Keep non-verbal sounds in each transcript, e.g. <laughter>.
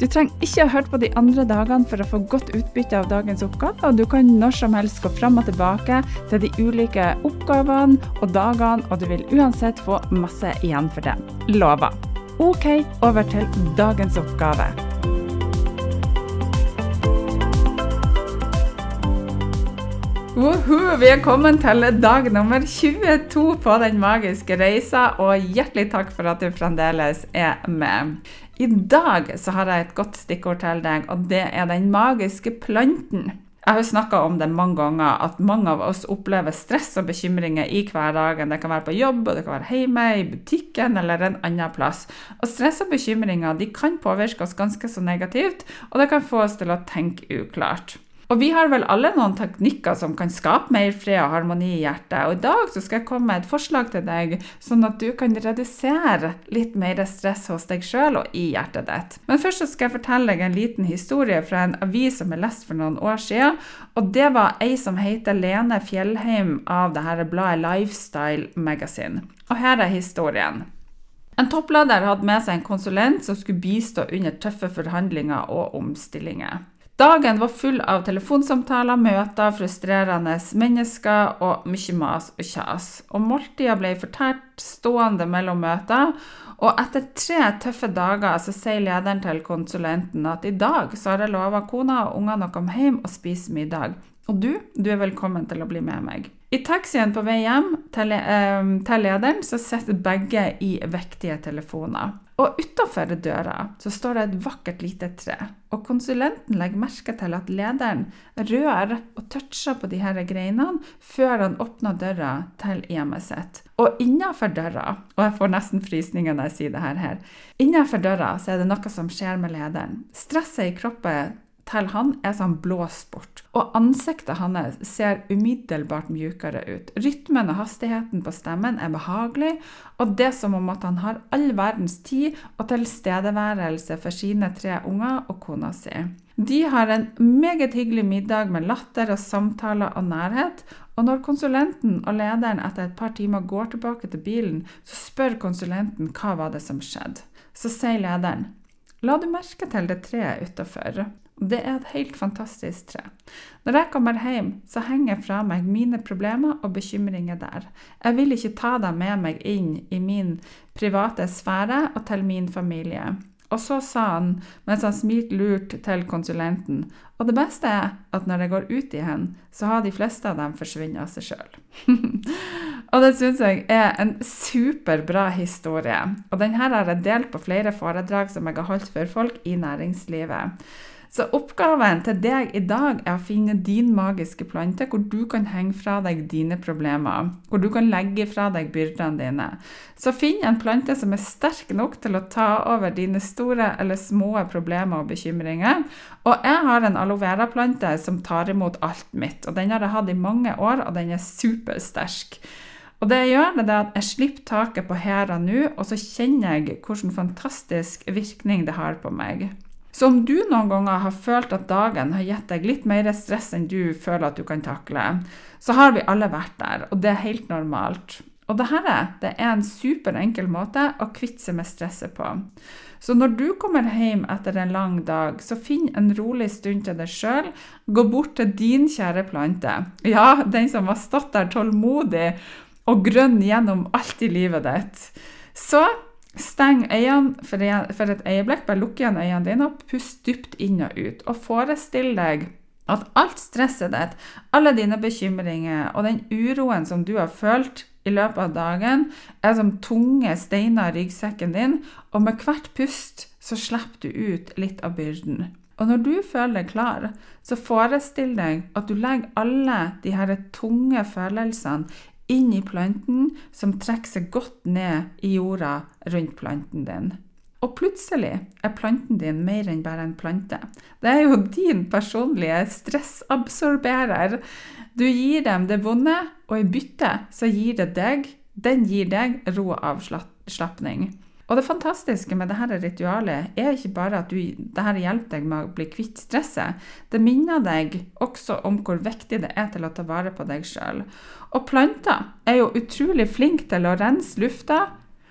Du trenger ikke å høre på de andre dagene for å få godt utbytte av dagens oppgave, og du kan når som helst gå fram og tilbake til de ulike oppgavene og dagene, og du vil uansett få masse igjen for det. Lover. OK, over til dagens oppgave. Woohoo, kommet til dag nummer 22 på Den magiske reisa, og hjertelig takk for at du fremdeles er med. I dag så har jeg et godt stikkord til deg, og det er den magiske planten. Jeg har snakka om det mange ganger, at mange av oss opplever stress og bekymringer i hverdagen. Det kan være på jobb, og det kan være hjemme, i butikken eller en annen plass. Og stress og bekymringer de kan påvirke oss ganske så negativt, og det kan få oss til å tenke uklart. Og vi har vel alle noen teknikker som kan skape mer fred og harmoni i hjertet. Og i dag så skal jeg komme med et forslag til deg, sånn at du kan redusere litt mer stress hos deg sjøl og i hjertet ditt. Men først så skal jeg fortelle deg en liten historie fra en avis som jeg leste for noen år siden. Og det var ei som heter Lene Fjellheim av det her bladet Lifestyle Magazine. Og her er historien. En toppleder hadde med seg en konsulent som skulle bistå under tøffe forhandlinger og omstillinger. Dagen var full av telefonsamtaler, møter, frustrerende mennesker og mye mas og kjas. Og måltida ble fortært stående mellom møter. Og etter tre tøffe dager så sier lederen til konsulenten at i dag så har jeg lova kona og ungene å komme hjem og spise middag. Og du, du er velkommen til å bli med meg. I taxien på vei hjem til, eh, til lederen så sitter begge i vektige telefoner. Og utafor døra så står det et vakkert lite tre. Og konsulenten legger merke til at lederen rører og toucher på de her greinene før han åpner døra til hjemmet sitt. Og innafor døra, og jeg får nesten frysninger når jeg sier det her, innafor døra så er det noe som skjer med lederen. Stresset i kroppen til han er sånn blåst bort. Og ansiktet hans ser umiddelbart mjukere ut. Rytmen og hastigheten på stemmen er behagelig, og det er som om at han har all verdens tid og tilstedeværelse for sine tre unger og kona si. De har en meget hyggelig middag med latter og samtaler og nærhet, og når konsulenten og lederen etter et par timer går tilbake til bilen, så spør konsulenten hva var det som skjedde. Så sier lederen La du merke til det treet utafor? Det er et helt fantastisk tre. Når jeg kommer hjem, så henger jeg fra meg mine problemer og bekymringer der. Jeg vil ikke ta dem med meg inn i min private sfære og til min familie. Og så sa han mens han smilte lurt til konsulenten, og det beste er at når jeg går ut i hen, så har de fleste av dem forsvunnet av seg sjøl. <laughs> og det syns jeg er en superbra historie, og denne har jeg delt på flere foredrag som jeg har holdt for folk i næringslivet. Så oppgaven til deg i dag er å finne din magiske plante, hvor du kan henge fra deg dine problemer. Hvor du kan legge fra deg byrdene dine. Så finn en plante som er sterk nok til å ta over dine store eller små problemer og bekymringer. Og jeg har en aloe vera-plante som tar imot alt mitt. Og den har jeg hatt i mange år, og den er supersterk. Og det jeg gjør, det er at jeg slipper taket på og nå, og så kjenner jeg hvilken fantastisk virkning det har på meg. Så om du noen ganger har følt at dagen har gitt deg litt mer stress enn du føler at du kan takle, så har vi alle vært der, og det er helt normalt. Og dette det er en superenkel måte å kvitte seg med stresset på. Så når du kommer hjem etter en lang dag, så finn en rolig stund til deg sjøl. Gå bort til din kjære plante. Ja, den som har stått der tålmodig og grønn gjennom alt i livet ditt. Så Steng øynene for et øyeblikk. Bare lukk igjen øynene dine og pust dypt inn og ut. Og forestill deg at alt stresset ditt, alle dine bekymringer og den uroen som du har følt i løpet av dagen, er som tunge steiner i ryggsekken din, og med hvert pust så slipper du ut litt av byrden. Og når du føler deg klar, så forestill deg at du legger alle de her tunge følelsene inn i planten, som trekker seg godt ned i jorda rundt planten din. Og plutselig er planten din mer enn bare en plante. Det er jo din personlige stressabsorberer. Du gir dem det vonde, og i bytte så gir det deg Den gir deg ro og avslapning. Og det fantastiske med dette ritualet er ikke bare at du, dette hjelper deg med å bli kvitt stresset. Det minner deg også om hvor viktig det er til å ta vare på deg sjøl. Og planter er jo utrolig flinke til å rense lufta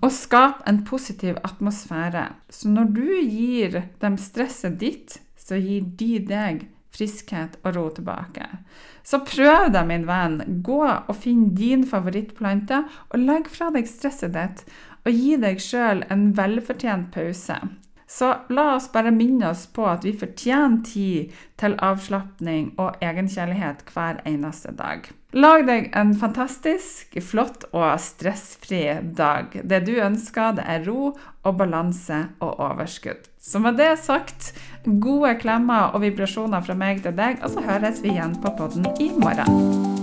og skape en positiv atmosfære. Så når du gir dem stresset ditt, så gir de deg friskhet og ro tilbake. Så prøv det, min venn. Gå og finn din favorittplante, og legg fra deg stresset ditt, og gi deg sjøl en velfortjent pause. Så la oss bare minne oss på at vi fortjener tid til avslapning og egenkjærlighet hver eneste dag. Lag deg en fantastisk, flott og stressfri dag. Det du ønsker, det er ro og balanse og overskudd. Så med det sagt, gode klemmer og vibrasjoner fra meg til deg, og så høres vi igjen på podden i morgen.